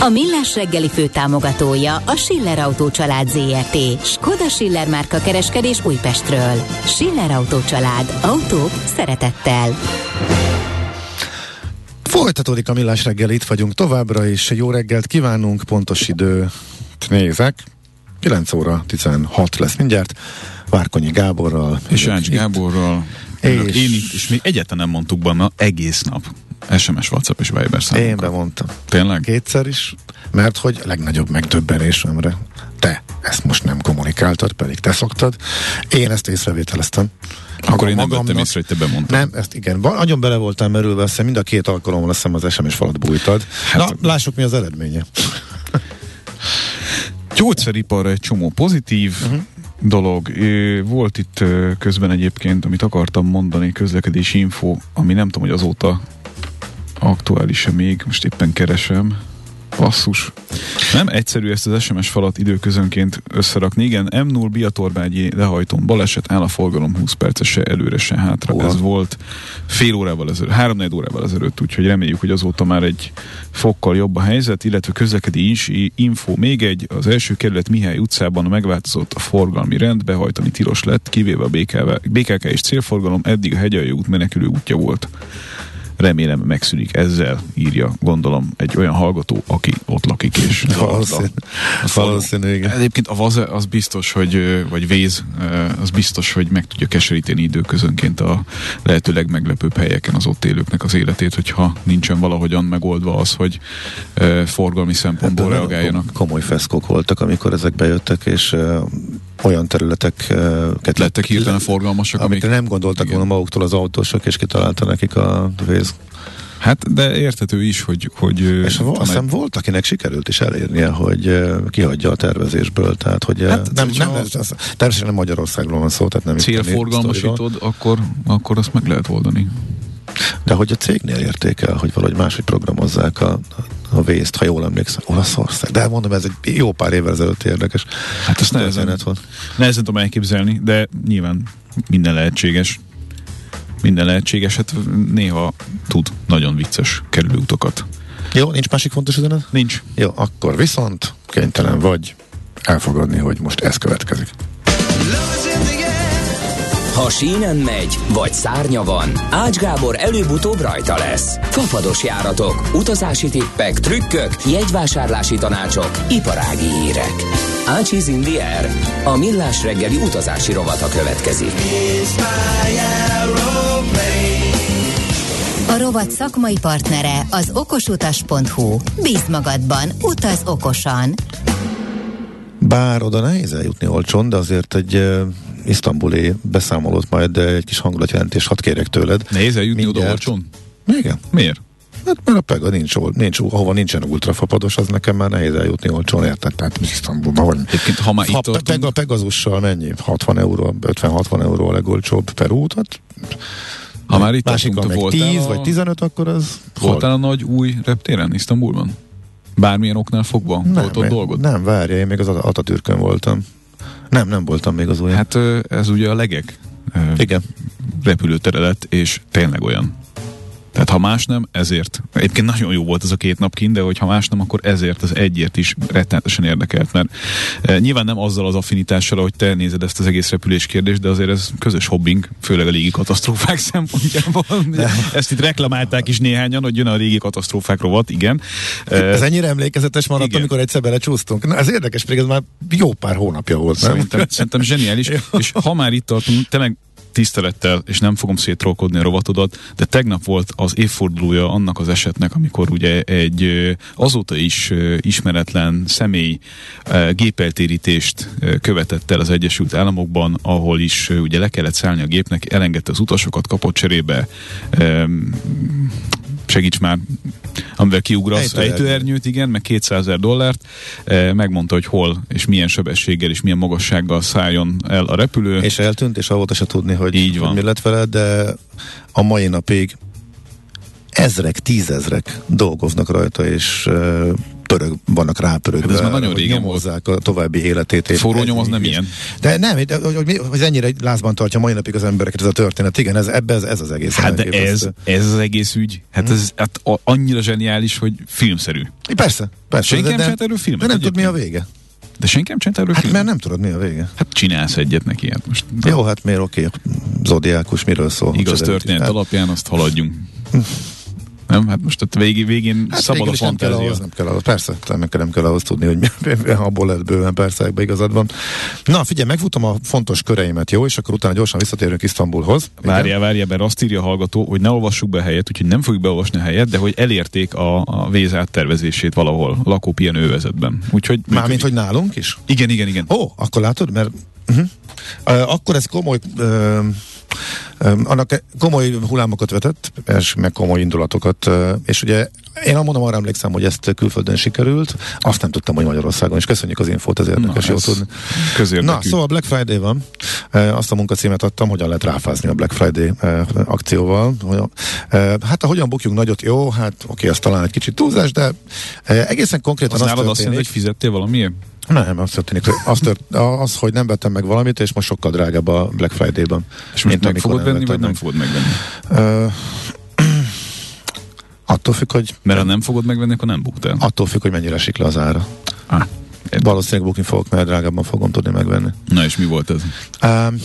A Millás reggeli főtámogatója a Schiller Autó család ZRT. Skoda Schiller márka kereskedés Újpestről. Schiller Autó család. Autók szeretettel. Folytatódik a Millás reggel, itt vagyunk továbbra is. Jó reggelt kívánunk, pontos időt nézek. 9 óra 16 lesz mindjárt. Várkonyi Gáborral. És Ács Gáborral. És... Én itt, és még egyáltalán nem mondtuk benne egész nap. SMS, WhatsApp és Viber számokkal. Én bemondtam. Tényleg? Kétszer is, mert hogy a legnagyobb megdöbbenésemre te ezt most nem kommunikáltad, pedig te szoktad. Én ezt észrevételeztem. Akkor én nem vettem észre, hogy te bemondtad. Nem, ezt igen. Nagyon bele voltam merülve, azt mind a két alkalommal azt az SMS falat bújtad. Hát, Na, lássuk mi az eredménye. Gyógyszeriparra egy csomó pozitív, uh-huh dolog. Volt itt közben egyébként, amit akartam mondani, közlekedési info, ami nem tudom, hogy azóta aktuális-e még, most éppen keresem. Passzus. Nem egyszerű ezt az SMS falat időközönként összerakni. Igen, M0 Biatorbágyi lehajtón baleset, áll a forgalom 20 perces se előre, se hátra. Hova? Ez volt fél órával ezelőtt, három órával ezelőtt, úgyhogy reméljük, hogy azóta már egy fokkal jobb a helyzet, illetve közlekedi info még egy, az első kerület Mihály utcában megváltozott a forgalmi rend, behajtani tilos lett, kivéve a BKK, BKK és célforgalom, eddig a hegyalja út menekülő útja volt remélem megszűnik ezzel, írja gondolom egy olyan hallgató, aki ott lakik és valószínű, valószínű igen. Egyébként a vaze az biztos, hogy vagy véz, az biztos, hogy meg tudja keseríteni időközönként a lehető legmeglepőbb helyeken az ott élőknek az életét, hogyha nincsen valahogyan megoldva az, hogy forgalmi szempontból hát, reagáljanak. Komoly feszkok voltak, amikor ezek bejöttek, és olyan területeket lettek hirtelen forgalmasak, amit amik... nem gondoltak igen. volna maguktól az autósok, és kitalálta nekik a vész. Hát, de értető is, hogy... hogy és azt hiszem volt, akinek sikerült is elérnie, hogy kihagyja a tervezésből, tehát hogy hát, nem, nem, ez, ez, természetesen nem Magyarországról van szó, tehát nem célforgalmasítod, akkor, akkor azt meg lehet oldani. De hogy a cégnél érték el, hogy valahogy máshogy programozzák a, a vészt, ha jól emlékszem, Olaszország. De mondom, ez egy jó pár évvel ezelőtt érdekes. Hát ezt nehezen, volt. nehezen tudom elképzelni, de nyilván minden lehetséges. Minden lehetséges, hát néha tud nagyon vicces kerülőutokat. Jó, nincs másik fontos üzenet? Nincs. Jó, akkor viszont kénytelen vagy elfogadni, hogy most ez következik. Ha sínen megy, vagy szárnya van, Ács Gábor előbb-utóbb rajta lesz. Fafados járatok, utazási tippek, trükkök, jegyvásárlási tanácsok, iparági hírek. Ácsiz in the air. A millás reggeli utazási rovata következik. A rovat szakmai partnere az okosutas.hu. Bíz magadban, utaz okosan! Bár oda nehéz eljutni olcsón, de azért egy isztambuli beszámolót, majd egy kis hangulatjelentés hadd kérek tőled. Nehéz eljutni oda olcsón? Igen. Miért? Hát mert a Pega nincs, nincs, ahova nincsen ultrafapados, az nekem már nehéz eljutni olcsón, érted? Tehát Isztambulban vagy. Egyébként, ha már ha itt Pega, Pegazussal mennyi? 60 euró, 50-60 euró a legolcsóbb per út, hát ha már itt van meg 10 a... vagy 15, akkor az... Voltál a nagy új reptéren Isztambulban? Bármilyen oknál fogva? Nem, volt ott dolgod? Nem, várja, én még az Atatürkön voltam. Nem, nem voltam még az új. Hát ez ugye a legek Igen. repülőtere lett, és tényleg olyan. Tehát ha más nem, ezért. Egyébként nagyon jó volt ez a két nap kint, de hogy ha más nem, akkor ezért, az egyért is rettenetesen érdekelt, mert e, nyilván nem azzal az affinitással, hogy te nézed ezt az egész repülés kérdést, de azért ez közös hobbing, főleg a légi katasztrófák szempontjából. Ezt itt reklamálták is néhányan, hogy jön a régi katasztrófák rovat, igen. Ez ennyire emlékezetes maradt, igen. amikor egyszer belecsúsztunk. Na, ez érdekes, pedig ez már jó pár hónapja volt, nem? Szerintem, szerintem zseniális, és ha már itt tartunk, tényleg tisztelettel, és nem fogom szétrolkodni a rovatodat, de tegnap volt az évfordulója annak az esetnek, amikor ugye egy azóta is ismeretlen személy gépeltérítést követett el az Egyesült Államokban, ahol is ugye le kellett szállni a gépnek, elengedte az utasokat, kapott cserébe segíts már, amivel kiugrasz Ejtőernyőt. igen, meg 200 ezer dollárt, eh, megmondta, hogy hol és milyen sebességgel és milyen magassággal szálljon el a repülő. És eltűnt, és avóta se tudni, hogy, Így van. hogy mi lett vele, de a mai napig ezrek, tízezrek dolgoznak rajta, és uh, pörög, vannak rápörögve. Hát ez már nagyon régen nyomozzák a további életét. Forró nyom az nem ilyen. De nem, de, hogy, hogy, hogy ennyire lázban tartja mai napig az embereket ez a történet. Igen, ez, ebbe ez, ez az egész. Hát de ez, ez az egész ügy, hát ez hát annyira zseniális, hogy filmszerű. Persze, persze. Senki de, nem de, csinált erről de filmet nem tudod, mi a vége. De senki nem csinált erről Hát filmet? mert nem tudod, mi a vége. Hát csinálsz egyet neki, hát most Jó, hát miért oké, Zodiákus miről szól? igaz történet Hát- alapján azt haladjunk. Nem, hát most ott végén, végén Hát szabad a is nem kell fantázia. ahhoz, nem kell ahhoz. Persze, nem kell, nem kell ahhoz tudni, hogy mi, abból lehet bőven, persze, ebbe igazad van. Na, figyelj, megfutom a fontos köreimet, jó? És akkor utána gyorsan visszatérünk Isztambulhoz. Igen? Várjál, várjál, mert azt írja a hallgató, hogy ne olvassuk be helyet, úgyhogy nem fogjuk beolvasni a helyet, de hogy elérték a, a víz áttervezését valahol, lakópihenővezetben. Úgyhogy Mármint, hogy nálunk is? Igen, igen, igen. Ó, akkor látod, mert uh-huh. uh, akkor ez komoly uh, annak komoly hullámokat vetett, és meg komoly indulatokat, és ugye én mondom, arra emlékszem, hogy ezt külföldön sikerült, azt nem tudtam, hogy Magyarországon, és köszönjük az infót, ez érdekes, Na, jó ez tudni. közérdekű. Na, szóval Black Friday van. E, Azt a munkacímet adtam, hogyan lehet ráfázni a Black Friday e, akcióval. E, Hát, hogyan bukjunk nagyot, jó, hát oké, az talán egy kicsit túlzás, de egészen konkrétan Az az, nálad azt jelenti, történik. hogy fizettél valamiért? Nem, azt történik, hogy az, tört, az, hogy nem vettem meg valamit, és most sokkal drágább a Black Friday-ban. És most meg amikor fogod nem venni, vagy nem fogod megvenni? meg. Attól függ, hogy Mert ha nem fogod megvenni, akkor nem buktál. attól függ, hogy mennyire esik le az ára. Ah, Valószínűleg bukni fogok, mert drágábban fogom tudni megvenni. na és mi volt ez? Um,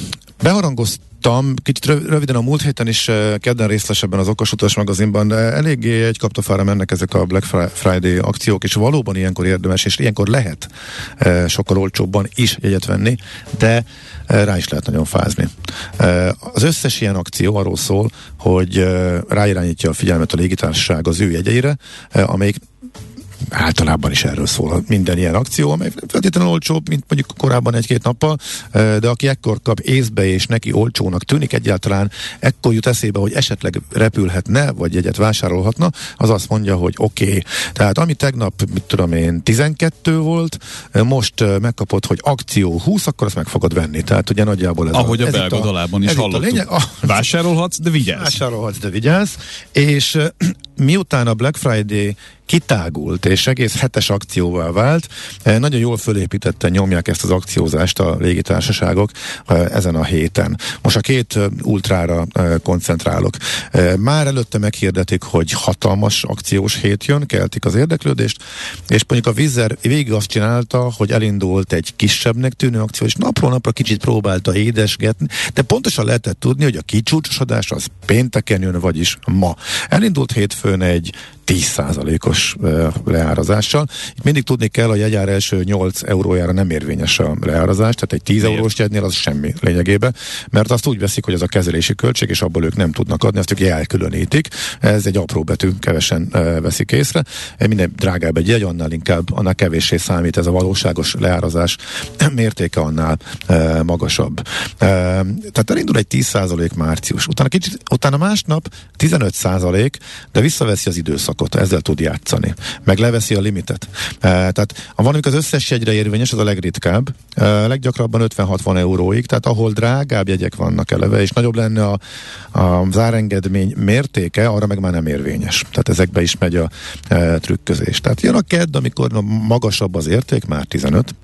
beharangoztam, kicsit röv- röviden a múlt héten is uh, kedden részletesebben az Okos Utas magazinban, de eléggé egy kaptafára mennek ezek a Black Fri- Friday akciók, és valóban ilyenkor érdemes, és ilyenkor lehet uh, sokkal olcsóbban is jegyet venni, de rá is lehet nagyon fázni. Uh, az összes ilyen akció arról szól, hogy uh, ráirányítja a figyelmet a légitársaság az ő jegyeire, amelyik általában is erről szól minden ilyen akció, amely feltétlenül olcsóbb, mint mondjuk korábban egy-két nappal, de aki ekkor kap észbe és neki olcsónak tűnik egyáltalán, ekkor jut eszébe, hogy esetleg repülhetne, vagy jegyet vásárolhatna, az azt mondja, hogy oké. Okay. Tehát ami tegnap, mit tudom én, 12 volt, most megkapod, hogy akció 20, akkor azt meg fogod venni. Tehát ugye nagyjából ez Ahogy a, ez itt belga dalában is ez itt a hallottuk. lényeg. Ah, Vásárolhatsz, de vigyázz. Vásárolhatsz, de vigyázz. És miután a Black Friday kitágult, és egész hetes akcióvá vált, eh, nagyon jól fölépítetten nyomják ezt az akciózást a légitársaságok eh, ezen a héten. Most a két eh, ultrára koncentrálok. Már előtte meghirdetik, hogy hatalmas akciós hét jön, keltik az érdeklődést, és mondjuk a Vizer végig azt csinálta, hogy elindult egy kisebbnek tűnő akció, és napról napra kicsit próbálta édesgetni, de pontosan lehetett tudni, hogy a kicsúcsosodás az pénteken jön, vagyis ma. Elindult hétfőn egy 10%-os ö, leárazással. Itt mindig tudni kell, a jegyár első 8 eurójára nem érvényes a leárazás, tehát egy 10 Miért? eurós jegynél az semmi lényegében, mert azt úgy veszik, hogy ez a kezelési költség, és abból ők nem tudnak adni, azt ők elkülönítik. Ez egy apró betű, kevesen veszik észre. Minden drágább egy jegy, annál inkább, annál kevéssé számít ez a valóságos leárazás mértéke annál magasabb. Tehát elindul egy 10% március, utána, kicsit, utána másnap 15%, de visszaveszi az időszakot, ezzel tud játszani. Meg leveszi a limitet. E, tehát van, amikor az összes jegyre érvényes, az a legritkább. E, leggyakrabban 50-60 euróig, tehát ahol drágább jegyek vannak eleve, és nagyobb lenne a, a zárengedmény mértéke, arra meg már nem érvényes. Tehát ezekbe is megy a e, trükközés. Tehát jön a kedd, amikor magasabb az érték, már 15,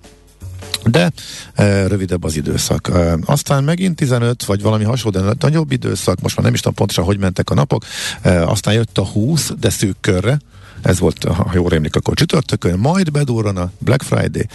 de e, rövidebb az időszak. E, aztán megint 15, vagy valami hasonló, de nagyobb időszak, most már nem is tudom pontosan, hogy mentek a napok, e, aztán jött a 20, de szűk körre, ez volt, ha jól rémlik, akkor csütörtökön, majd bedurran a Black Friday,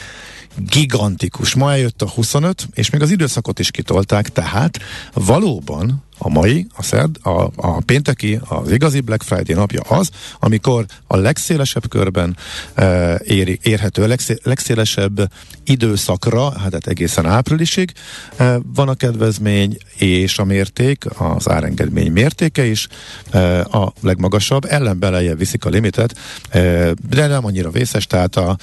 gigantikus. Ma eljött a 25, és még az időszakot is kitolták, tehát valóban a mai, a szerd, a, a pénteki, az igazi Black Friday napja az, amikor a legszélesebb körben e, éri, érhető, a legszé, legszélesebb időszakra, hát, hát egészen áprilisig e, van a kedvezmény, és a mérték, az árengedmény mértéke is e, a legmagasabb, ellenben lejjebb viszik a limitet, e, de nem annyira vészes, tehát a,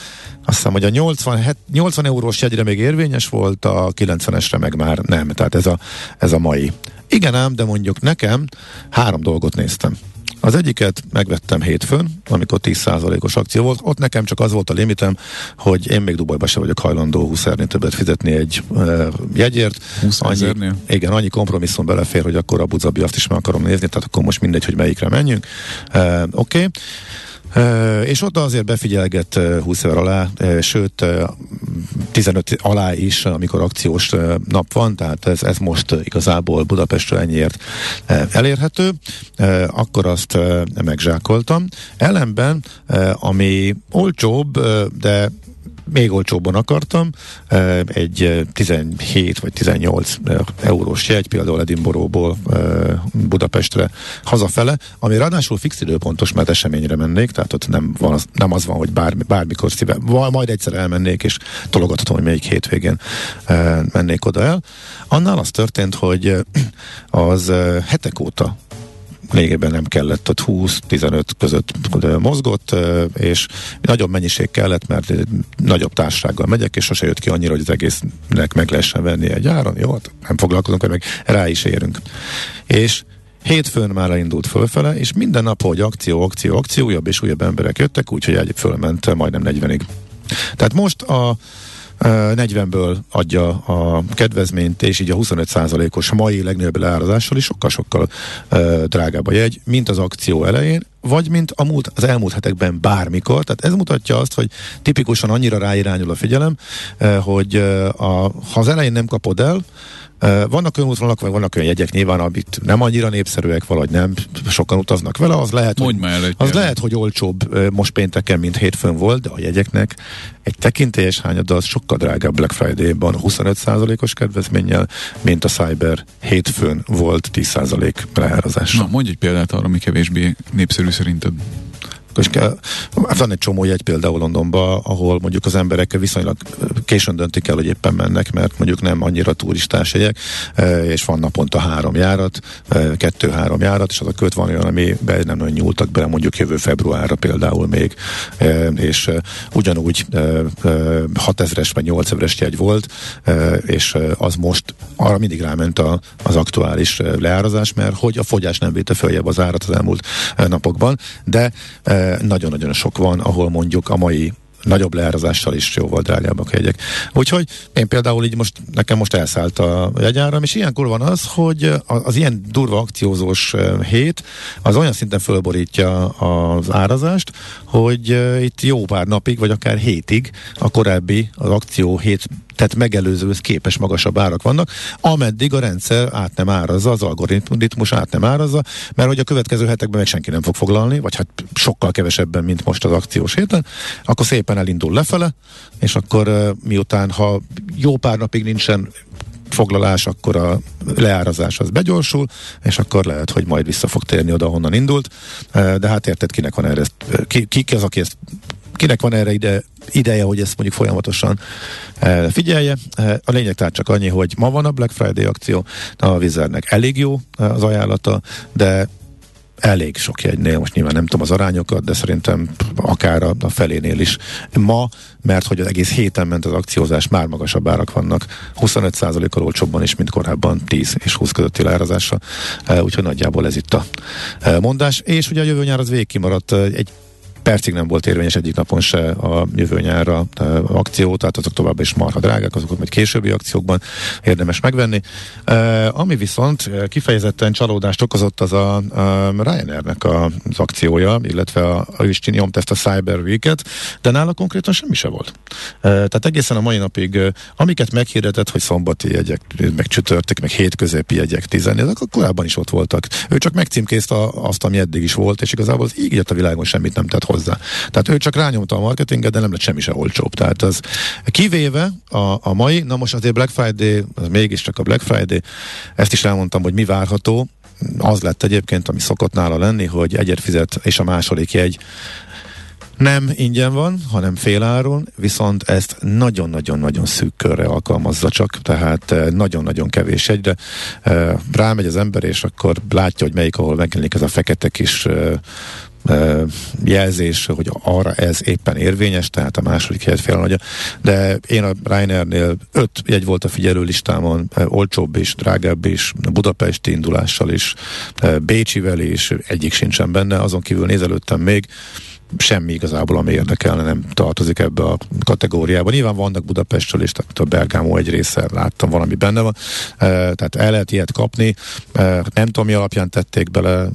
azt hiszem, hogy a 80, 80 eurós jegyre még érvényes volt, a 90-esre meg már nem, tehát ez a, ez a mai. Igen ám, de mondjuk nekem három dolgot néztem. Az egyiket megvettem hétfőn, amikor 10%-os akció volt. Ott nekem csak az volt a limitem, hogy én még Dubajba se vagyok hajlandó 20 többet fizetni egy uh, jegyért. 20 annyi, Igen, annyi kompromisszum belefér, hogy akkor a Buzabi azt is meg akarom nézni, tehát akkor most mindegy, hogy melyikre menjünk. Uh, Oké. Okay. És ott azért befigyelget uh, 20 ezer alá, sőt uh, 15 alá is, amikor akciós nap van, tehát ez, ez most igazából Budapestről ennyiért elérhető, akkor azt megzsákoltam. Ellenben, ami olcsóbb, de még olcsóbban akartam, egy 17 vagy 18 eurós jegy, például Edinboróból Budapestre hazafele, ami ráadásul fix időpontos, mert eseményre mennék, tehát ott nem, van az, nem az van, hogy bármi, bármikor szíve, majd egyszer elmennék, és tologathatom, hogy melyik hétvégén mennék oda el. Annál az történt, hogy az hetek óta lényegében nem kellett, ott 20-15 között mozgott, és nagyobb mennyiség kellett, mert nagyobb társasággal megyek, és sose jött ki annyira, hogy az egésznek meg lehessen venni egy áron. Jó, hát nem foglalkozunk, meg rá is érünk. És Hétfőn már elindult fölfele, és minden nap, hogy akció, akció, akció, újabb és újabb emberek jöttek, úgyhogy egy fölment majdnem 40-ig. Tehát most a 40-ből adja a kedvezményt, és így a 25%-os mai legnagyobb leárazással is sokkal-sokkal drágább a jegy, mint az akció elején, vagy mint a múlt, az elmúlt hetekben bármikor. Tehát ez mutatja azt, hogy tipikusan annyira ráirányul a figyelem, hogy a, ha az elején nem kapod el, vannak olyan útvonalak, vagy vannak olyan jegyek nyilván, amit nem annyira népszerűek, vagy nem sokan utaznak vele, az lehet, Mondj hogy, el, az lehet, hogy olcsóbb most pénteken, mint hétfőn volt, de a jegyeknek egy tekintélyes hányada az sokkal drágább Black Friday-ban 25%-os kedvezménnyel, mint a Cyber hétfőn volt 10% leárazás. Na, mondj egy példát arra, ami kevésbé népszerű szerinted. Kell, van egy csomó jegy például Londonban, ahol mondjuk az emberek viszonylag későn döntik el, hogy éppen mennek, mert mondjuk nem annyira turistás jegyek, és van naponta három járat, kettő-három járat, és az a köt van olyan, ami be nem nagyon nyúltak bele mondjuk jövő februárra például még, és ugyanúgy 6000-es vagy 8000-es jegy volt, és az most arra mindig ráment a, az aktuális leárazás, mert hogy a fogyás nem véte följebb az árat az elmúlt napokban, de nagyon-nagyon sok van, ahol mondjuk a mai nagyobb leárazással is jóval drágábbak a jegyek. Úgyhogy én például így most, nekem most elszállt a jegyáram, és ilyenkor van az, hogy az ilyen durva akciózós hét az olyan szinten fölborítja az árazást, hogy itt jó pár napig, vagy akár hétig a korábbi az akció hét tehát megelőzőhöz képes magasabb árak vannak, ameddig a rendszer át nem árazza, az algoritmus át nem árazza, mert hogy a következő hetekben meg senki nem fog foglalni, vagy hát sokkal kevesebben, mint most az akciós héten, akkor szépen elindul lefele, és akkor miután, ha jó pár napig nincsen foglalás, akkor a leárazás az begyorsul, és akkor lehet, hogy majd vissza fog térni oda, honnan indult. De hát érted, kinek van erre, ki, ki az, aki ezt kinek van erre ide, ideje, hogy ezt mondjuk folyamatosan e, figyelje. E, a lényeg tehát csak annyi, hogy ma van a Black Friday akció, a Wizardnek elég jó az ajánlata, de elég sok jegynél, most nyilván nem tudom az arányokat, de szerintem akár a, felénél is. Ma, mert hogy az egész héten ment az akciózás, már magasabb árak vannak, 25%-kal olcsóbban is, mint korábban 10 és 20 közötti leárazása, úgyhogy nagyjából ez itt a mondás, és ugye a jövő nyár az végig kimaradt egy percig nem volt érvényes egyik napon se a jövő nyárra akció, tehát azok tovább is marha drágák, azokat majd későbbi akciókban érdemes megvenni. Ami viszont kifejezetten csalódást okozott az a, a Ryanairnek az akciója, illetve a, a is nyomta ezt a Cyber Week-et, de nála konkrétan semmi se volt. Tehát egészen a mai napig, amiket meghirdetett, hogy szombati jegyek, meg csütörtök, meg hétközepi jegyek tizenni, ezek korábban is ott voltak. Ő csak megcímkézte azt, ami eddig is volt, és igazából az így a világon semmit nem tett hozzá. Tehát ő csak rányomta a marketinget, de nem lett semmi se olcsóbb. Tehát az kivéve a, a mai, na most azért Black Friday, az mégiscsak a Black Friday, ezt is elmondtam, hogy mi várható, az lett egyébként, ami szokott nála lenni, hogy egyet fizet, és a második jegy Nem ingyen van, hanem féláron, viszont ezt nagyon-nagyon-nagyon szűk körre alkalmazza csak, tehát nagyon-nagyon kevés egyre. Rámegy az ember, és akkor látja, hogy melyik, ahol megjelenik ez a fekete kis jelzés, hogy arra ez éppen érvényes, tehát a második helyet fél de én a Reinernél öt jegy volt a figyelő listámon, olcsóbb is, drágább is, budapesti indulással is, Bécsivel is, egyik sincsen benne, azon kívül nézelődtem még, semmi igazából, ami érdekelne, nem tartozik ebbe a kategóriába. Nyilván vannak Budapestről is, tehát a Bergámó egy része láttam, valami benne van, tehát el lehet ilyet kapni, nem tudom, mi alapján tették bele,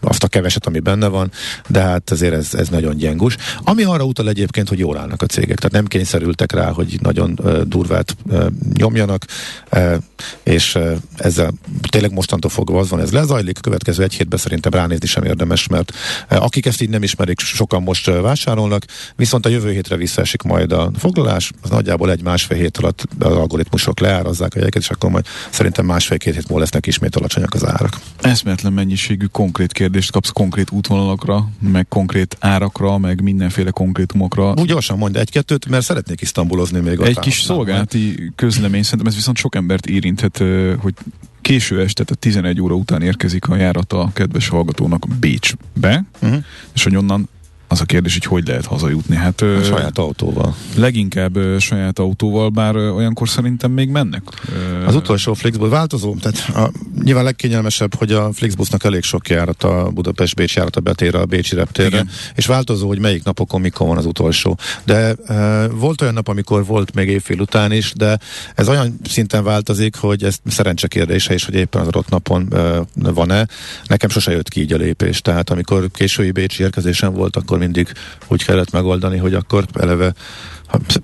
azt keveset, ami benne van, de hát azért ez, ez nagyon gyengus. Ami arra utal egyébként, hogy jól állnak a cégek, tehát nem kényszerültek rá, hogy nagyon uh, durvát uh, nyomjanak, uh, és uh, ezzel tényleg mostantól fogva az van, ez lezajlik, a következő egy hétben szerintem ránézni sem érdemes, mert uh, akik ezt így nem ismerik, sokan most uh, vásárolnak, viszont a jövő hétre visszaesik majd a foglalás, az nagyjából egy másfél hét alatt az algoritmusok leárazzák a jegyeket, és akkor majd szerintem másfél-két hét múlva lesznek ismét alacsonyak az árak. Eszméletlen mennyiségű konkrét kérdést kapsz konkrét útvonalakra, meg konkrét árakra, meg mindenféle konkrétumokra. Úgy gyorsan mondj egy-kettőt, mert szeretnék isztambulozni még. Egy kis szolgálati közlemény, szerintem ez viszont sok embert érinthet, hogy késő este, tehát 11 óra után érkezik a járat a kedves hallgatónak Bécsbe, uh-huh. és hogy onnan az a kérdés, hogy hogy lehet hazajutni. Hát, a saját autóval. Leginkább ö, saját autóval, bár ö, olyankor szerintem még mennek. Ö, az utolsó Flixbus változó, tehát a, nyilván legkényelmesebb, hogy a Flixbusnak elég sok járat a Budapest-Bécs a betér a Bécsi reptérre, Igen. és változó, hogy melyik napokon mikor van az utolsó. De ö, volt olyan nap, amikor volt még évfél után is, de ez olyan szinten változik, hogy ez szerencse kérdése is, hogy éppen az adott napon ö, van-e. Nekem sose jött ki így a lépés, tehát amikor késői Bécsi érkezésem volt, akkor mindig úgy kellett megoldani, hogy akkor eleve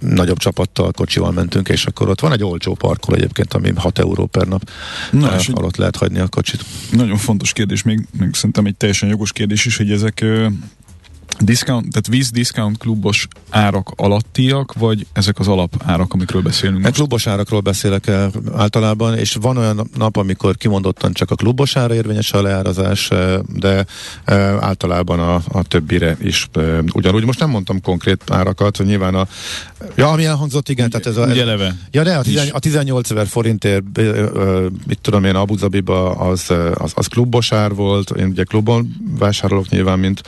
nagyobb csapattal, kocsival mentünk, és akkor ott van egy olcsó parkol egyébként, ami 6 euró per nap Na, és alatt lehet hagyni a kocsit. Nagyon fontos kérdés, még, még szerintem egy teljesen jogos kérdés is, hogy ezek Discount, tehát víz discount klubos árak alattiak, vagy ezek az alap árak, amikről beszélünk most? klubos árakról beszélek el általában, és van olyan nap, amikor kimondottan csak a klubos ára érvényes a leárazás, eh, de eh, általában a, a többire is eh, ugyanúgy. Most nem mondtam konkrét árakat, hogy nyilván a Ja, ami elhangzott, igen, tehát ez a... Ugye eleve. Ja, de a, tizen, a 18 ezer forintért, mit tudom én, Abu Dhabiba az, az, az klubos ár volt, én ugye klubon vásárolok nyilván, mint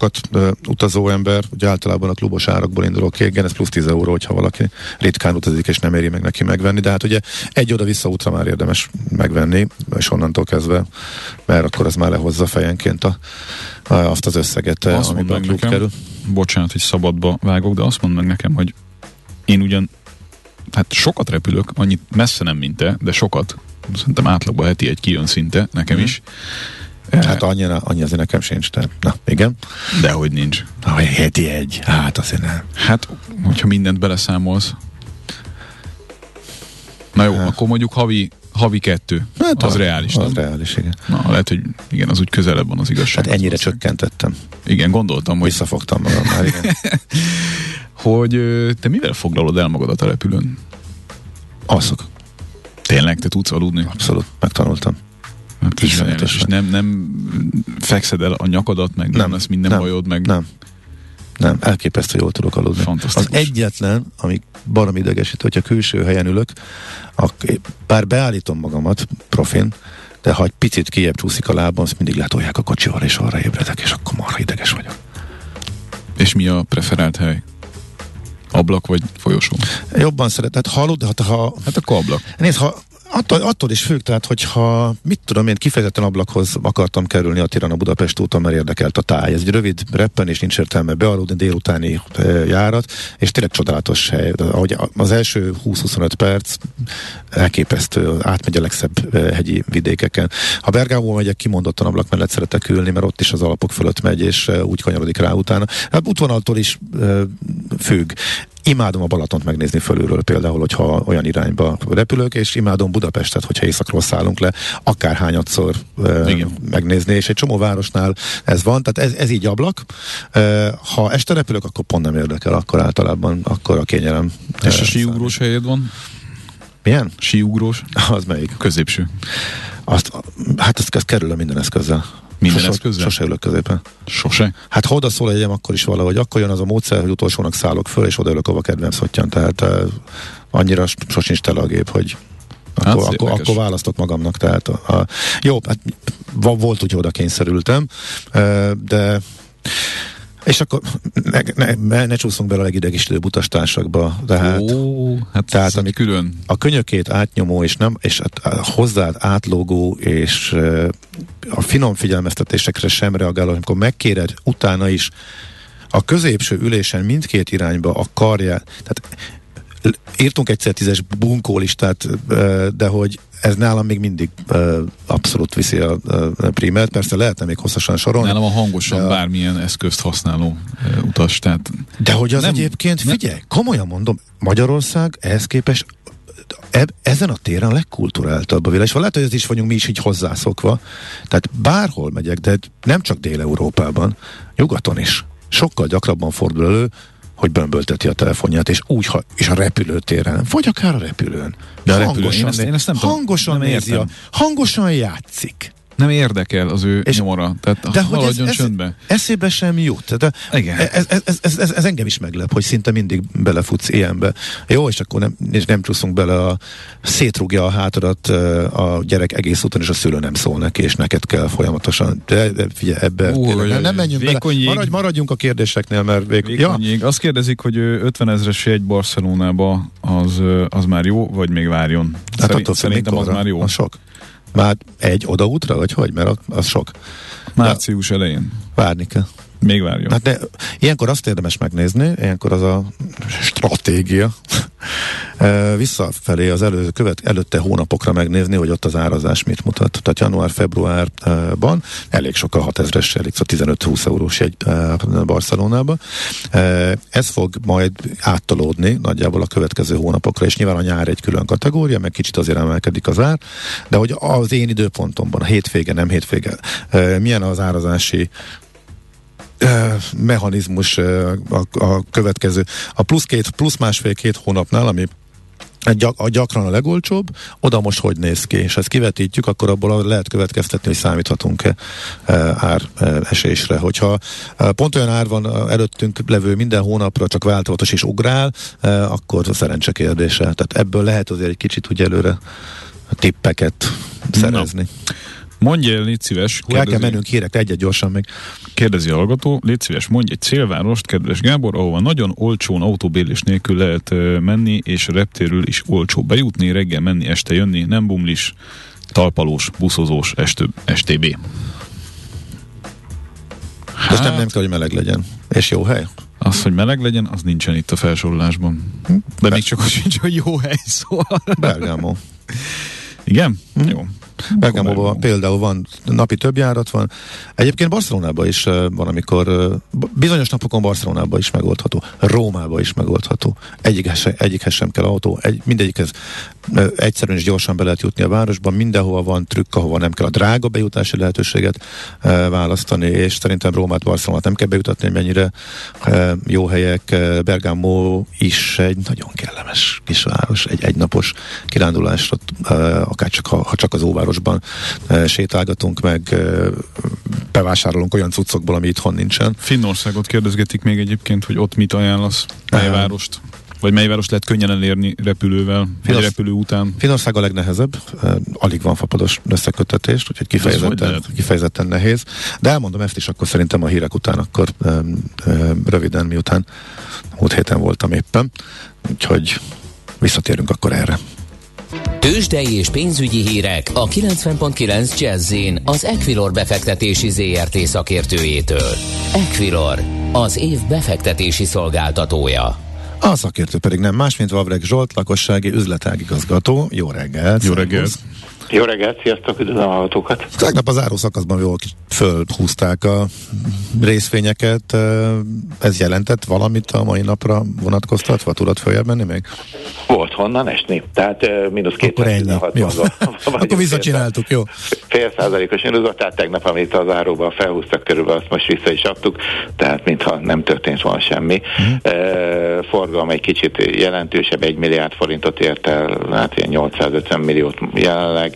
sokat utazó ember, ugye általában a klubos árakból indulok ki, igen, ez plusz 10 euró, hogyha valaki ritkán utazik és nem éri meg neki megvenni, de hát ugye egy oda-vissza útra már érdemes megvenni, és onnantól kezdve, mert akkor az már lehozza fejenként a, a, azt az összeget, azt amiben a klub nekem, kerül. Bocsánat, hogy szabadba vágok, de azt mondd meg nekem, hogy én ugyan hát sokat repülök, annyit messze nem, mint te, de sokat. Szerintem átlagban heti egy kijön szinte, nekem mm. is. Hát annyi, annyi azért nekem sincs, de na, igen. De hogy nincs. Na, heti egy, hát azért nem. Hát, hogyha mindent beleszámolsz. Na jó, hát. akkor mondjuk havi havi kettő. Hát az, az reális. Az nem? reális, igen. Na, lehet, hogy igen, az úgy közelebb van az igazság. Hát ennyire csökkentettem. Igen, gondoltam, hogy... Visszafogtam magam már, igen. hogy te mivel foglalod el magadat a repülőn? Alszok. Tényleg, te tudsz aludni? Abszolút, megtanultam. Hát, és nem, nem fekszed el a nyakadat, meg nem, nem lesz minden nem, bajod, meg... Nem, nem, elképesztő jól tudok aludni. Az egyetlen, ami barom idegesít, hogyha külső helyen ülök, ak- bár beállítom magamat profin, de ha egy picit kijebb csúszik a lábam, azt mindig letolják a kocsival, és arra ébredek, és akkor marha ideges vagyok. És mi a preferált hely? Ablak vagy folyosó? Jobban szeretett, hallod, hát ha... Hát akkor ablak. Nézd, ha Attól, attól is függ, tehát hogyha, mit tudom én, kifejezetten ablakhoz akartam kerülni a Tirana Budapest úton, mert érdekelt a táj. Ez egy rövid reppen, és nincs értelme bealudni délutáni járat, és tényleg csodálatos hely. Ahogy az első 20-25 perc elképesztő, átmegy a legszebb hegyi vidékeken. Ha Bergámból megyek, kimondottan ablak mellett szeretek ülni, mert ott is az alapok fölött megy, és úgy kanyarodik rá utána. Hát útvonaltól is függ. Imádom a Balatont megnézni fölülről például, hogyha olyan irányba repülök, és imádom Budapestet, hogyha északról szállunk le, akárhányadszor uh, megnézni, és egy csomó városnál ez van, tehát ez, ez így ablak. Uh, ha este repülök, akkor pont nem érdekel, akkor általában akkor a kényelem. És a síugrós helyed van? Milyen? Síugrós? Az melyik? Középső. Azt, hát ezt, ezt kerülöm minden eszközzel. Minden sose, eszközzel? Sose ülök középen. Sose? Hát ha oda szól egyem, akkor is valahogy. Akkor jön az a módszer, hogy utolsónak szállok föl, és oda ülök, ahova kedvem szottyan. Tehát uh, annyira sosincs tele a gép, hogy Hát, akkor, akkor, akkor választok magamnak. Tehát a, a, jó, hát volt hogy oda kényszerültem, de és akkor ne, ne, ne, ne csúszunk bele a legidegesítőbb utastársakba. Tehát, Ó, hát tehát ami külön. A könyökét átnyomó, és nem, és hozzád átlógó, és a finom figyelmeztetésekre sem reagáló, amikor megkéred utána is a középső ülésen mindkét irányba a karját, tehát írtunk egyszer tízes bunkólistát, de hogy ez nálam még mindig uh, abszolút viszi a, a primert, persze lehetne még hosszasan sorolni. Nálam a hangosan de bármilyen eszközt használó uh, utas, tehát... De hogy az nem, egyébként, figyelj, nem. komolyan mondom, Magyarország ehhez képest eb, ezen a téren a legkulturáltabb a világ, és lehet, hogy ez is vagyunk mi is így hozzászokva. Tehát bárhol megyek, de nem csak Dél-Európában, nyugaton is. Sokkal gyakrabban fordul elő, hogy bömbölteti a telefonját, és úgy, ha, és a repülőtéren, vagy akár a repülőn. De a repülőn, én ezt, én ezt nem hangosan nem nézi, a, hangosan játszik nem érdekel az ő és nyomora, tehát de hogy ez, ez, csöndbe. Eszébe sem jut. De Igen. Ez, ez, ez, ez, ez, ez, engem is meglep, hogy szinte mindig belefutsz ilyenbe. Jó, és akkor nem, és nem csúszunk bele, a, szétrúgja a hátadat a gyerek egész úton, és a szülő nem szól neki, és neked kell folyamatosan. De, de figyelj, ebbe uh, nem, nem menjünk bele. Maradj, maradjunk a kérdéseknél, mert vég... Vékonyig. Ja. Azt kérdezik, hogy 50 ezres egy Barcelonába az, az már jó, vagy még várjon? Hát Szerint, attól szerintem az már jó. Az sok. Már egy odaútra, vagy hogy? Mert az sok. Március elején. Várni kell. Még várjon. Hát de ilyenkor azt érdemes megnézni, ilyenkor az a stratégia, visszafelé az előző, követ, előtte hónapokra megnézni, hogy ott az árazás mit mutat. Tehát január-februárban elég sok a 6000-es, elég 15-20 eurós egy Barcelonába. Ez fog majd áttolódni nagyjából a következő hónapokra, és nyilván a nyár egy külön kategória, meg kicsit azért emelkedik az ár, de hogy az én időpontomban, a hétvége, nem hétvége, milyen az árazási mechanizmus a, a következő. A plusz két, plusz másfél-két hónapnál, ami a gyakran a legolcsóbb, oda most hogy néz ki, és ezt kivetítjük, akkor abból lehet következtetni, hogy számíthatunk-e ár esésre. Hogyha pont olyan ár van előttünk levő minden hónapra, csak változatos és ugrál, akkor szerencse kérdése. Tehát ebből lehet azért egy kicsit úgy előre tippeket szerezni. No. Mondj el, légy szíves. Kérdezi, el kell mennünk hírek, egyet gyorsan még. Kérdezi a hallgató, légy szíves, mondj egy célvárost, kedves Gábor, ahova nagyon olcsón autóbérlés nélkül lehet menni, és reptérül is olcsó bejutni, reggel menni, este jönni, nem bumlis, talpalós, buszozós, estő, STB. Hát, Most nem, nem kell, hogy meleg legyen. És jó hely? Az, hogy meleg legyen, az nincsen itt a felsorolásban. De Be- még csak az sincs, hogy jó hely, szóval. Bergamo. Igen? Hm? Jó. Bergamóban például van, napi több járat van. Egyébként Barcelonában is van, amikor bizonyos napokon Barcelonában is megoldható, Rómában is megoldható. Egyikhez, egyikhez sem kell autó, egy, mindegyikhez egyszerűen és gyorsan be lehet jutni a városban, mindenhova van trükk, ahova nem kell a drága bejutási lehetőséget választani, és szerintem Rómát, Barcelonát nem kell bejutatni, mennyire jó helyek. Bergamo is egy nagyon kellemes kisváros, egy egynapos kirándulásra, akár csak ha, ha csak az óváros városban sétálgatunk, meg bevásárolunk olyan cuccokból, ami itthon nincsen. Finnországot kérdezgetik még egyébként, hogy ott mit ajánlasz, mely várost? Vagy mely város lehet könnyen elérni repülővel, Finország, vagy repülő után? Finország a legnehezebb, alig van fapados összekötetést, úgyhogy kifejezetten, kifejezetten nehéz. De elmondom ezt is akkor szerintem a hírek után, akkor röviden, miután múlt héten voltam éppen. Úgyhogy visszatérünk akkor erre. Tőzsdei és pénzügyi hírek a 90.9 jazz az Equilor befektetési ZRT szakértőjétől. Equilor, az év befektetési szolgáltatója. A szakértő pedig nem más, mint Vavreg Zsolt, lakossági üzletágigazgató. Jó reggelt! Jó reggelt! Jó reggelt, sziasztok, üdvözlöm a hallgatókat! Tegnap az szakaszban jól fölhúzták a részvényeket. Ez jelentett valamit a mai napra vonatkoztatva? Tudod följebb menni még? Volt honnan esni. Tehát mínusz két Akkor ennyi. Jó. Akkor visszacsináltuk, jó. Fél százalékos tehát tegnap, amit az áróban felhúztak körülbelül, azt most vissza is adtuk, tehát mintha nem történt volna semmi. Uh-huh. Forgalom egy kicsit jelentősebb, egy milliárd forintot ért el, hát ilyen 850 milliót jelenleg,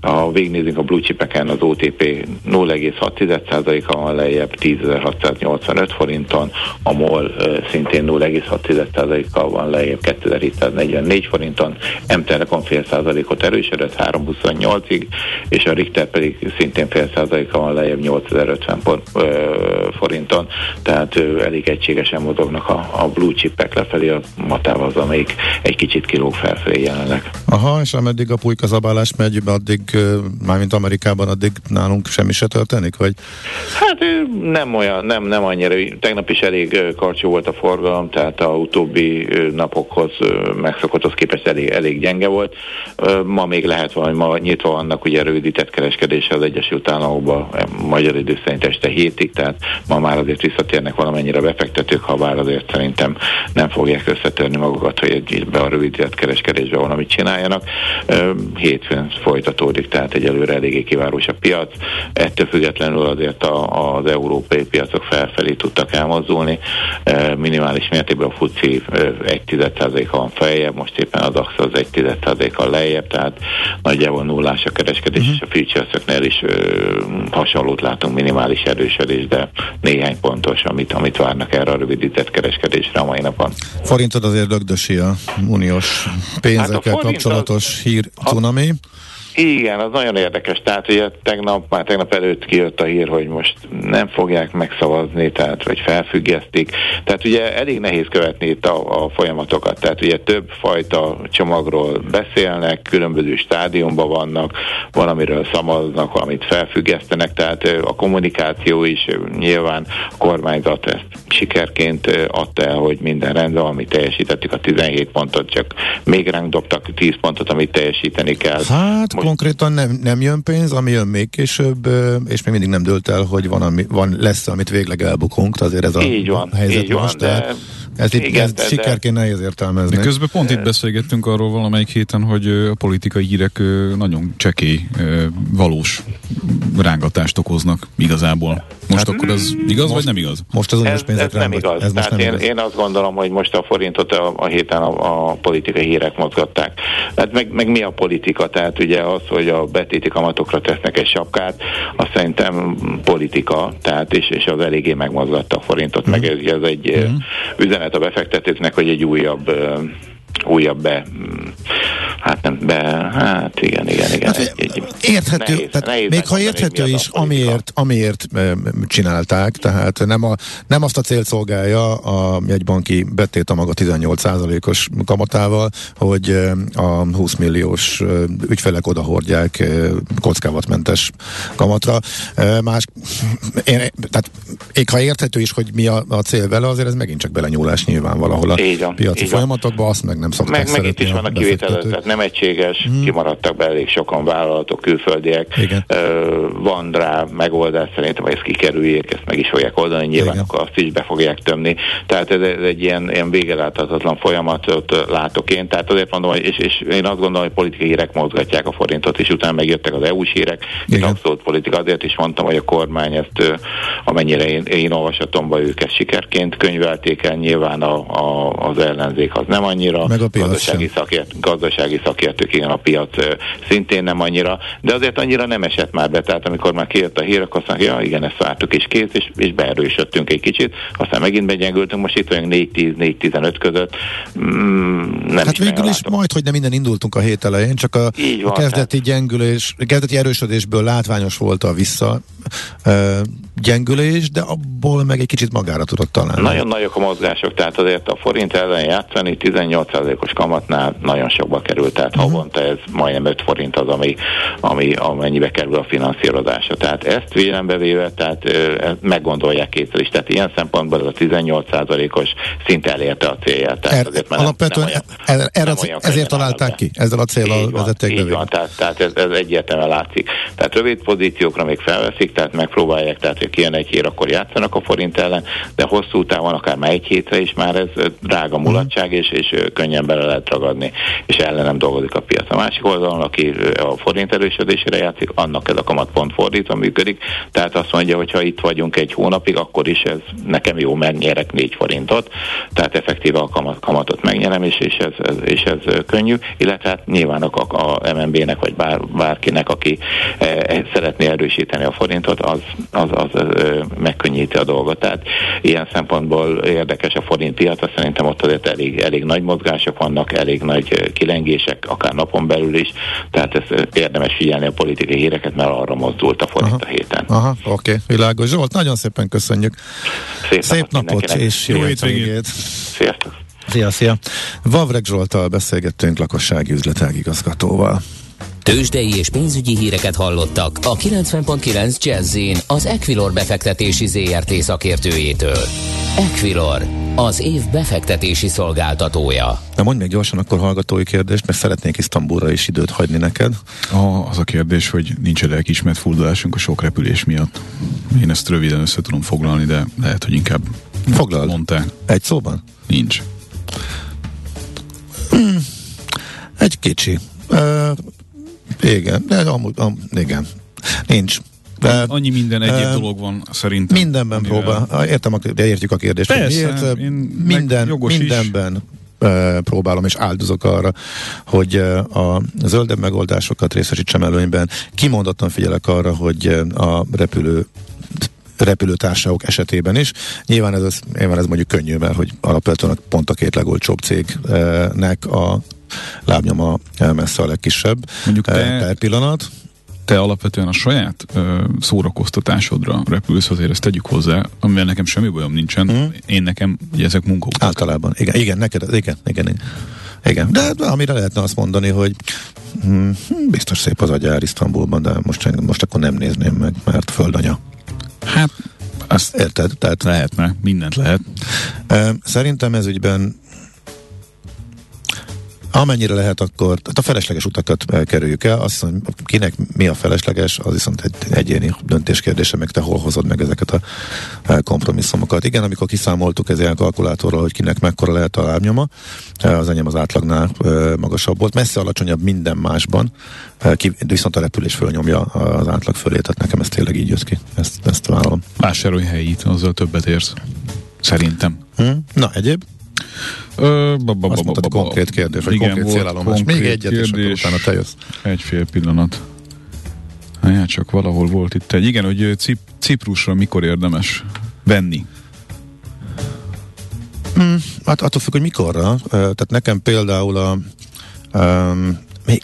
Ha végignézünk a blue chipeken, az OTP 0,6%-a van lejjebb, 10.685 forinton, a MOL szintén 0,6%-kal van lejjebb, 2744 forinton, M-Telekom fél százalékot erősödött 328-ig, és a Richter pedig szintén fél százaléka van lejjebb 8050 forinton, tehát elég egységesen mozognak a, a blue chipek lefelé, a matával az, amelyik egy kicsit kilóg felfelé jelenleg. Aha, és ameddig a pulyka zabálás megy, addig, mármint Amerikában, addig nálunk semmi se történik, vagy? Hát nem olyan, nem, nem annyira. Tegnap is elég karcsú volt a forgalom, tehát a utóbbi napokhoz megszokotthoz képest elég, elég gyenge volt. Ma még lehet valami, ma nyitva vannak ugye rövidített kereskedés az Egyesült Államokban, magyar idő szerint este hétig, tehát ma már azért visszatérnek valamennyire befektetők, ha bár azért szerintem nem fogják összetörni magukat, hogy egy be a rövidített kereskedésbe valamit csináljanak. Hétfőn folytatódik, tehát egyelőre eléggé kivárós a piac. Ettől függetlenül azért a, az európai piacok felfelé tudtak elmozdulni. Minimális mértékben a FUCI 1 van feljebb, most éppen az AXA az 1 kal lejjebb, tehát nagyjából nullás a kereskedés, uh-huh. és a futures is ö, hasonlót látunk, minimális erősödés, de néhány pontos, amit, amit várnak erre a rövidített kereskedésre a mai napon. Forintod azért lögdösi a uniós pénzekkel hát kapcsolatos hír cunami. Igen, az nagyon érdekes. Tehát ugye tegnap, már tegnap előtt kijött a hír, hogy most nem fogják megszavazni, tehát vagy felfüggesztik. Tehát ugye elég nehéz követni itt a, a folyamatokat. Tehát ugye több fajta csomagról beszélnek, különböző stádiumban vannak, valamiről szavaznak, valamit felfüggesztenek, tehát a kommunikáció is nyilván a kormányzat ezt sikerként adta el, hogy minden rendben, amit teljesítettük a 17 pontot, csak még ránk dobtak 10 pontot, amit teljesíteni kell. Hát Most... konkrétan nem, nem jön pénz, ami jön még később, és még mindig nem dölt el, hogy van, ami, van lesz, amit végleg elbukunk, azért ez a így van, helyzet így most. Van, de... Ez itt Igen, ez sikerként nehéz értelmezni. De közben pont itt beszélgettünk arról valamelyik héten, hogy a politikai hírek nagyon csekély, valós rángatást okoznak igazából. Most hát, akkor ez igaz, most, vagy nem igaz? Most az uniós pénzek ez nem igaz. Ez most nem én, igaz. én azt gondolom, hogy most a forintot a, a héten a, a politikai hírek mozgatták. Hát meg, meg mi a politika? Tehát ugye az, hogy a betéti kamatokra tesznek egy sapkát, azt szerintem politika, tehát és, és az eléggé megmozgatta a forintot, mm. meg ez, ez egy mm. üzenet a befektetőknek, hogy egy újabb újabb be, hát nem be, hát igen, igen, igen. Hát, egy, egy, érthető, nehéz, tehát nehéz még ha érthető is, amiért, amiért csinálták, tehát nem, a, nem azt a célt szolgálja a jegybanki betét a maga 18%-os kamatával, hogy a 20 milliós ügyfelek odahordják kockávatmentes kamatra. Más, én, tehát még ha érthető is, hogy mi a, a cél vele, azért ez megint csak belenyúlás nyilván valahol a piaci folyamatokba, azt meg nem szokták Meg, meg itt is vannak kivételek, tehát nem egységes, hmm. kimaradtak be elég sokan vállalatok, külföldiek. Igen. van rá megoldás szerintem, ezt kikerüljék, ezt meg is fogják oldani, nyilván Igen. akkor azt is be fogják tömni. Tehát ez, ez egy ilyen, ilyen végeláthatatlan folyamatot látok én. Tehát azért mondom, hogy, és, és én azt gondolom, hogy politikai hírek mozgatják a forintot, és utána megjöttek az EU-s hírek, és abszolút politika. Azért is mondtam, hogy a kormány ezt, amennyire én, én olvasatomban ők ezt sikerként könyvelték el, nyilván a, a, az ellenzék az nem annyira, meg a gazdasági, szakért, gazdasági szakértők, igen, a piac szintén nem annyira, de azért annyira nem esett már be, tehát amikor már kijött a hír, akkor azt mondják, ja igen, ezt vártuk és kész, és, és beerősödtünk egy kicsit, aztán megint begyengültünk, most itt vagyunk 4-10-4-15 között. Mm, nem hát végül is majd, hogy nem minden indultunk a hét elején, csak a, van, a kezdeti tehát... gyengülés, kezdeti erősödésből látványos volt a vissza gyengülés, de abból meg egy kicsit magára tudott találni. Nagyon nagyok a mozgások, tehát azért a forint ellen játszani 18%-os kamatnál nagyon sokba került, tehát uh-huh. havonta ez majdnem 5 forint az, ami, ami amennyibe kerül a finanszírozása. Tehát ezt vélembe véve, tehát e, meggondolják kétszer is. Tehát ilyen szempontból ez a 18%-os szint elérte a célját. Tehát er, azért, mert alapvetően nem, nem olyan, erre, nem olyan ezért találták ki, ezzel a célral vezették Így van, tehát, tehát ez, ez egyértelműen látszik. Tehát rövid pozíciókra még felveszik, tehát megpróbálják, tehát hogy kijön egy hír, akkor játszanak a forint ellen, de hosszú távon, akár már egy hétre is már ez drága mulatság, és, és könnyen bele lehet ragadni, és ellene nem dolgozik a piac. A másik oldalon, aki a forint erősödésére játszik, annak ez a kamat pont fordítva működik, tehát azt mondja, hogy ha itt vagyunk egy hónapig, akkor is ez nekem jó, mert nyerek 4 forintot, tehát effektíve a kamat, kamatot megnyerem, és, és, ez, ez, és ez könnyű, illetve hát nyilván a, a MNB-nek, vagy bár, bárkinek, aki e, szeretné erősíteni a forintot, az, az, az e, megkönnyíti a dolgot. Tehát ilyen szempontból érdekes a forint piac, szerintem ott azért elég, elég nagy mozgások vannak, elég nagy kilengések, akár napon belül is, tehát ez érdemes figyelni a politikai híreket, mert arra mozdult a forint Aha. a héten. Aha, oké, okay, világos. Zsolt, nagyon szépen köszönjük. Szép, Szép napot, napot és jó hétvégét. Sziasztok. Szia, szia. Vavreg Zsoltal beszélgettünk lakossági üzletágigazgatóval. Tőzsdei és pénzügyi híreket hallottak a 90.9 jazz az Equilor befektetési ZRT szakértőjétől. Equilor, az év befektetési szolgáltatója. Na mondj még gyorsan akkor hallgatói kérdést, mert szeretnék Isztambulra is időt hagyni neked. A, az a kérdés, hogy nincs -e lelkismert furdalásunk a sok repülés miatt. Én ezt röviden össze tudom foglalni, de lehet, hogy inkább Foglald. Mondták. Egy szóban? Nincs. Hmm. Egy kicsi. Uh, igen, de amúgy, am, igen. Nincs. De, Annyi minden egyéb uh, dolog van szerintem. Mindenben amivel... próbál. Értem, a, de értjük a kérdést. Persze, miért, minden, mindenben is. próbálom és áldozok arra, hogy a zöldebb megoldásokat részesítsem előnyben. Kimondottan figyelek arra, hogy a repülő repülőtársaságok esetében is. Nyilván ez, nyilván ez mondjuk könnyű, mert hogy alapvetően pont a két legolcsóbb cégnek a lábnyoma messze a legkisebb mondjuk te, per pillanat. Te alapvetően a saját ö, szórakoztatásodra repülsz, azért ezt tegyük hozzá, amivel nekem semmi bajom nincsen. Mm. Én nekem, ugye ezek munkautak. Általában, igen, igen, neked, igen, igen, igen. Igen, de amire lehetne azt mondani, hogy hm, biztos szép az agyár Isztambulban, de most, most akkor nem nézném meg, mert földanya. Hát, azt érted? Tehát lehetne, mindent lehet. Szerintem ez ügyben Amennyire lehet, akkor tehát a felesleges utakat kerüljük el. Azt hiszem, kinek mi a felesleges, az viszont egy egyéni döntés kérdése, meg te hol hozod meg ezeket a kompromisszumokat. Igen, amikor kiszámoltuk ez ilyen kalkulátorral, hogy kinek mekkora lehet a lábnyoma, az enyém az átlagnál magasabb volt. Messze alacsonyabb minden másban, viszont a repülés fölnyomja az átlag fölé, tehát nekem ez tényleg így jött ki. Ezt, ezt vállalom. Vásárolj helyit, azzal többet érsz. Szerintem. Hmm. Na, egyéb? Ö, ba, ba, Azt mondtad, konkrét kérdés, vagy Igen, konkrét célállomás. Még egyet, kérdés, és utána te jössz. Egy fél pillanat. Hát csak valahol volt itt egy. Igen, hogy Cip- Ciprusra mikor érdemes venni? Hmm, hát attól függ, hogy mikorra. Tehát nekem például a um, még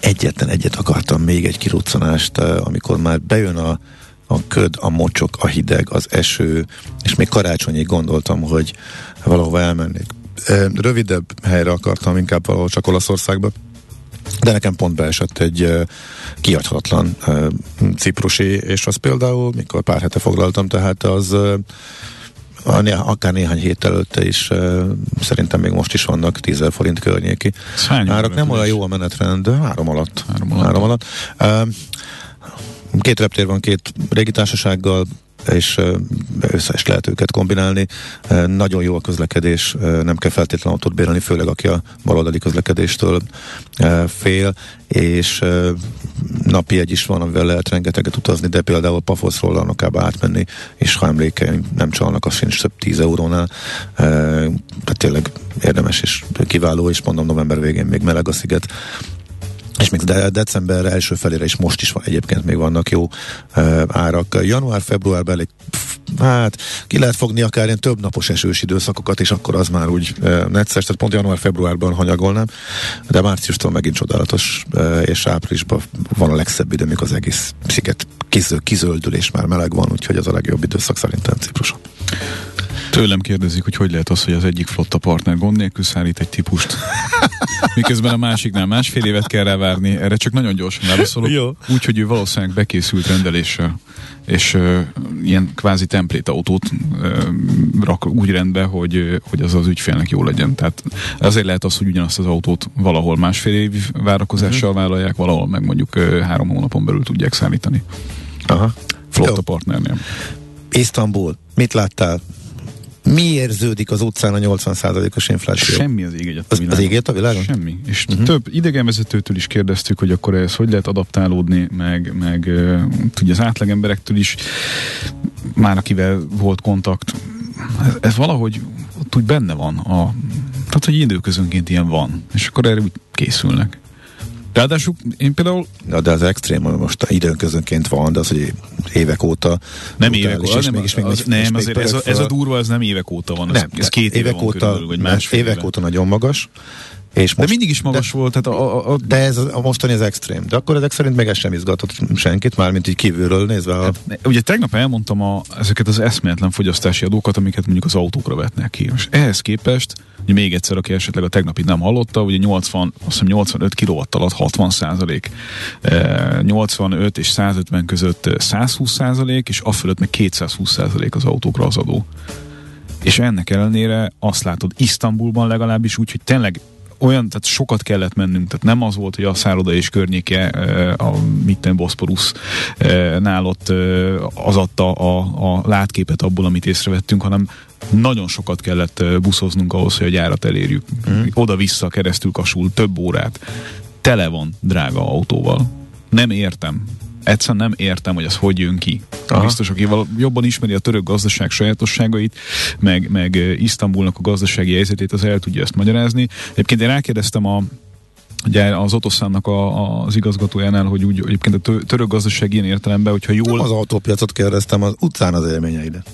egyetlen egyet akartam, még egy kiruccanást, amikor már bejön a a köd, a mocsok, a hideg, az eső, és még karácsonyig gondoltam, hogy valahova elmennék. Rövidebb helyre akartam, inkább valahol csak Olaszországba, de nekem pont beesett egy uh, kiadhatatlan uh, ciprusi, és az például, mikor pár hete foglaltam, tehát az uh, akár néhány hét előtte is szerintem még most is vannak 10 forint környéki. Árak nem olyan jó a menetrend, de három alatt. Három alatt. Három alatt. Két reptér van két társasággal, és össze is lehet őket kombinálni. Nagyon jó a közlekedés, nem kell feltétlenül autót bérelni, főleg aki a baloldali közlekedéstől fél, és napi egy is van, amivel lehet rengeteget utazni, de például Pafoszról Lanokába átmenni, és ha emlékeim nem csalnak, az sincs több 10 eurónál. Tehát tényleg érdemes és kiváló, és mondom november végén még meleg a sziget, és még de december első felére is most is van, egyébként még vannak jó uh, árak. Január-februárban elég hát ki lehet fogni akár ilyen több napos esős időszakokat, és akkor az már úgy uh, necces, tehát pont január-februárban hanyagolnám, de márciustól megint csodálatos, uh, és áprilisban van a legszebb idő, mikor az egész sziget kizöl, kizöldül, és már meleg van, úgyhogy az a legjobb időszak szerintem Cipruson. Tőlem kérdezik, hogy hogy lehet az, hogy az egyik flotta partner gond nélkül szállít egy típust. Miközben a másiknál másfél évet kell rá várni. Erre csak nagyon gyorsan válaszolok. Úgy, hogy ő valószínűleg bekészült rendeléssel és uh, ilyen kvázi templét autót uh, rak úgy rendbe, hogy, hogy az az ügyfélnek jó legyen. Tehát azért lehet az, hogy ugyanazt az autót valahol másfél év várakozással uh-huh. vállalják, valahol meg mondjuk uh, három hónapon belül tudják szállítani. Aha. Flotta partnernél. Isztambul, mit láttál? Mi érződik az utcán a 80%-os infláció? Semmi az ég a világon. Az, ég a világon? Semmi. És uh-huh. több idegenvezetőtől is kérdeztük, hogy akkor ez hogy lehet adaptálódni, meg, meg tudja az átlagemberektől is, már akivel volt kontakt. Ez, ez valahogy ott úgy benne van. A, tehát, hogy időközönként ilyen van. És akkor erre úgy készülnek. Ráadásul én például... Na, de az extrém, most időnközönként van, de az, hogy évek óta... Nem évek óta, nem, mégis, még, az, nem még azért ez a, ez a durva, ez nem évek óta van, ez, nem, ez két évek éve óta, körülbelül, vagy másfél Évek éve. óta nagyon magas, és most, de mindig is magas de, volt. Tehát a, a, a, de ez a, mostani az extrém. De akkor ezek szerint meg ez sem izgatott senkit, mármint így kívülről nézve. A... Hát, ugye tegnap elmondtam a, ezeket az eszméletlen fogyasztási adókat, amiket mondjuk az autókra vetnek ki. És ehhez képest, ugye még egyszer, aki esetleg a tegnapit nem hallotta, ugye 80, azt hiszem 85 kW alatt 60 százalék, 85 és 150 között 120 százalék, és afölött meg 220 százalék az autókra az adó. És ennek ellenére azt látod Isztambulban legalábbis úgy, hogy tényleg olyan, tehát sokat kellett mennünk, tehát nem az volt, hogy a szálloda és környéke a mitten Boszporusz nálott az adta a, a látképet abból, amit észrevettünk, hanem nagyon sokat kellett buszoznunk ahhoz, hogy a gyárat elérjük. Mm. Oda-vissza keresztül kasul több órát. Tele van drága autóval. Nem értem egyszerűen nem értem, hogy ez hogy jön ki. Aha. Biztos, aki jobban ismeri a török gazdaság sajátosságait, meg, meg Isztambulnak a gazdasági helyzetét, az el tudja ezt magyarázni. Egyébként én rákérdeztem a ugye az Otoszánnak a, az igazgatójánál, hogy úgy egyébként a török gazdaság ilyen értelemben, hogyha jól... Nem az autópiacot kérdeztem, az utcán az élményeidet.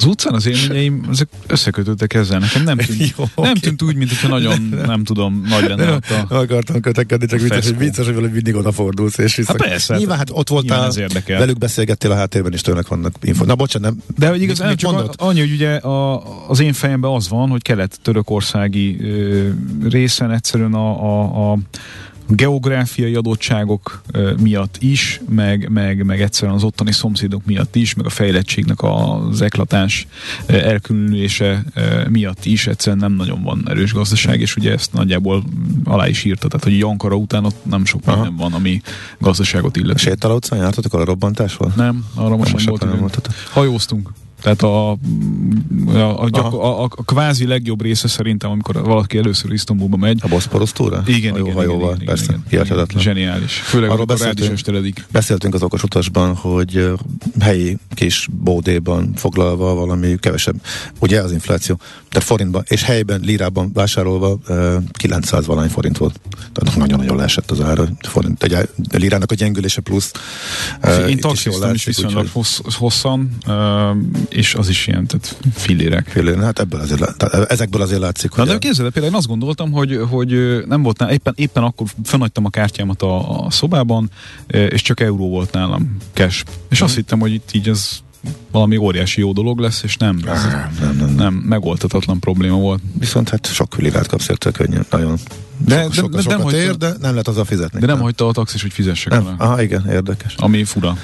Az utcán az élményeim, ezek összekötöttek ezzel. Nekem nem tűnt, Jó, nem okay. tűnt úgy, mint hogyha nagyon, nem tudom, nagy lenne nem, ott a Nem akartam kötekedni, csak vicces, hogy vicces, hogy velük mindig odafordulsz. És vissza. Hát persze. Nyilván hát ott voltál, velük beszélgettél a háttérben, és tőlek vannak info. Na bocsánat, nem. De hogy igazán csak mondod? annyi, hogy ugye a, az én fejemben az van, hogy kelet-törökországi ö, részen egyszerűen a, a, a geográfiai adottságok miatt is, meg, meg, meg egyszerűen az ottani szomszédok miatt is, meg a fejlettségnek az eklatás elkülönülése miatt is egyszerűen nem nagyon van erős gazdaság, és ugye ezt nagyjából alá is írta, tehát hogy Jankara után ott nem sok minden van, ami gazdaságot illeti. Sétáló utcán jártatok a robbantásról? Nem, arra most nem, nem volt. Hajóztunk. Tehát a, a, a, gyakor, a, a, a kvázi legjobb része szerintem, amikor valaki először Isztambulba megy. A Boszporosz túra? Igen, a igen, hajóval, igen, persze, igen, igen, Zseniális. Főleg Arról beszéltünk, beszéltünk az okos utasban, hogy helyi kis bódéban foglalva valami kevesebb, ugye az infláció, tehát forintban, és helyben, lírában vásárolva 900 valány forint volt. Tehát nagyon-nagyon leesett az ára. Forint, egy, a lírának a gyengülése plusz. Én taxiztam is viszonylag hossz, hosszan, és az is ilyen, tehát fillérek. Fillérek, hát ebből azért, tehát ezekből azért látszik, hogy... Na, de képzeld, például én azt gondoltam, hogy, hogy nem volt nálam, éppen, éppen akkor fennhagytam a kártyámat a, a szobában, és csak euró volt nálam cash. És hmm. azt hittem, hogy itt így ez valami óriási jó dolog lesz, és nem, ez, nem, nem, nem, nem, megoldhatatlan probléma volt. Viszont hát sok filirát kapsz érte könnyen, nagyon de, so, de, de, de, nem hagyta, ér, de nem lehet a fizetni. De nem, nem hagyta a taxis, hogy fizessek nem. Aha, igen, érdekes. Ami fura.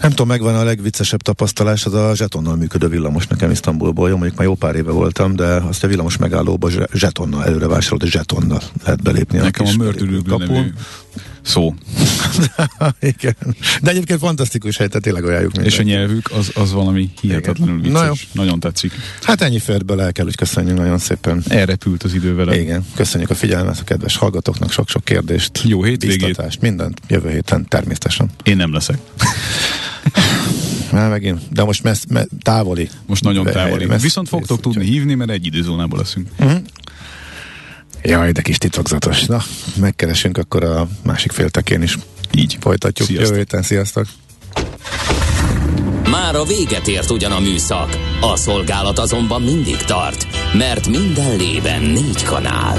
Nem tudom, megvan a legviccesebb tapasztalás, az a zsetonnal működő villamos nekem Isztambulból. Jó, mondjuk már jó pár éve voltam, de azt a villamos megállóba zsetonnal előre vásárolt, és zsetonnal lehet belépni. Nekem a, a mördülőglő szó. Igen. De egyébként fantasztikus hely, tehát tényleg ajánljuk mindenki. És a nyelvük az, az valami hihetetlenül vicces. Na jó. Nagyon tetszik. Hát ennyi fért bele, el kell, hogy köszönjük nagyon szépen. Elrepült az idő vele. Igen. Köszönjük a figyelmet a kedves hallgatóknak, sok-sok kérdést. Jó hétvégét. Mindent jövő héten természetesen. Én nem leszek. Már megint, de most messz, me, távoli. Most nagyon távoli. Messz, Viszont fogtok tudni hívni, mert egy időzónából leszünk. Uh-huh. Jaj, de kis titokzatos. Na, megkeresünk akkor a másik féltekén is. Így. Folytatjuk. Sziasztok. Jövő héten, sziasztok. Már a véget ért ugyan a műszak. A szolgálat azonban mindig tart, mert minden lében négy kanál.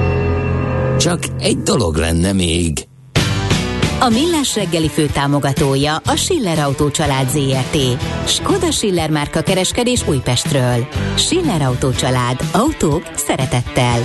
Csak egy dolog lenne még. A Millás reggeli fő támogatója a Schiller Autó család ZRT. Skoda Schiller márka kereskedés Újpestről. Schiller Autó család. Autók szeretettel.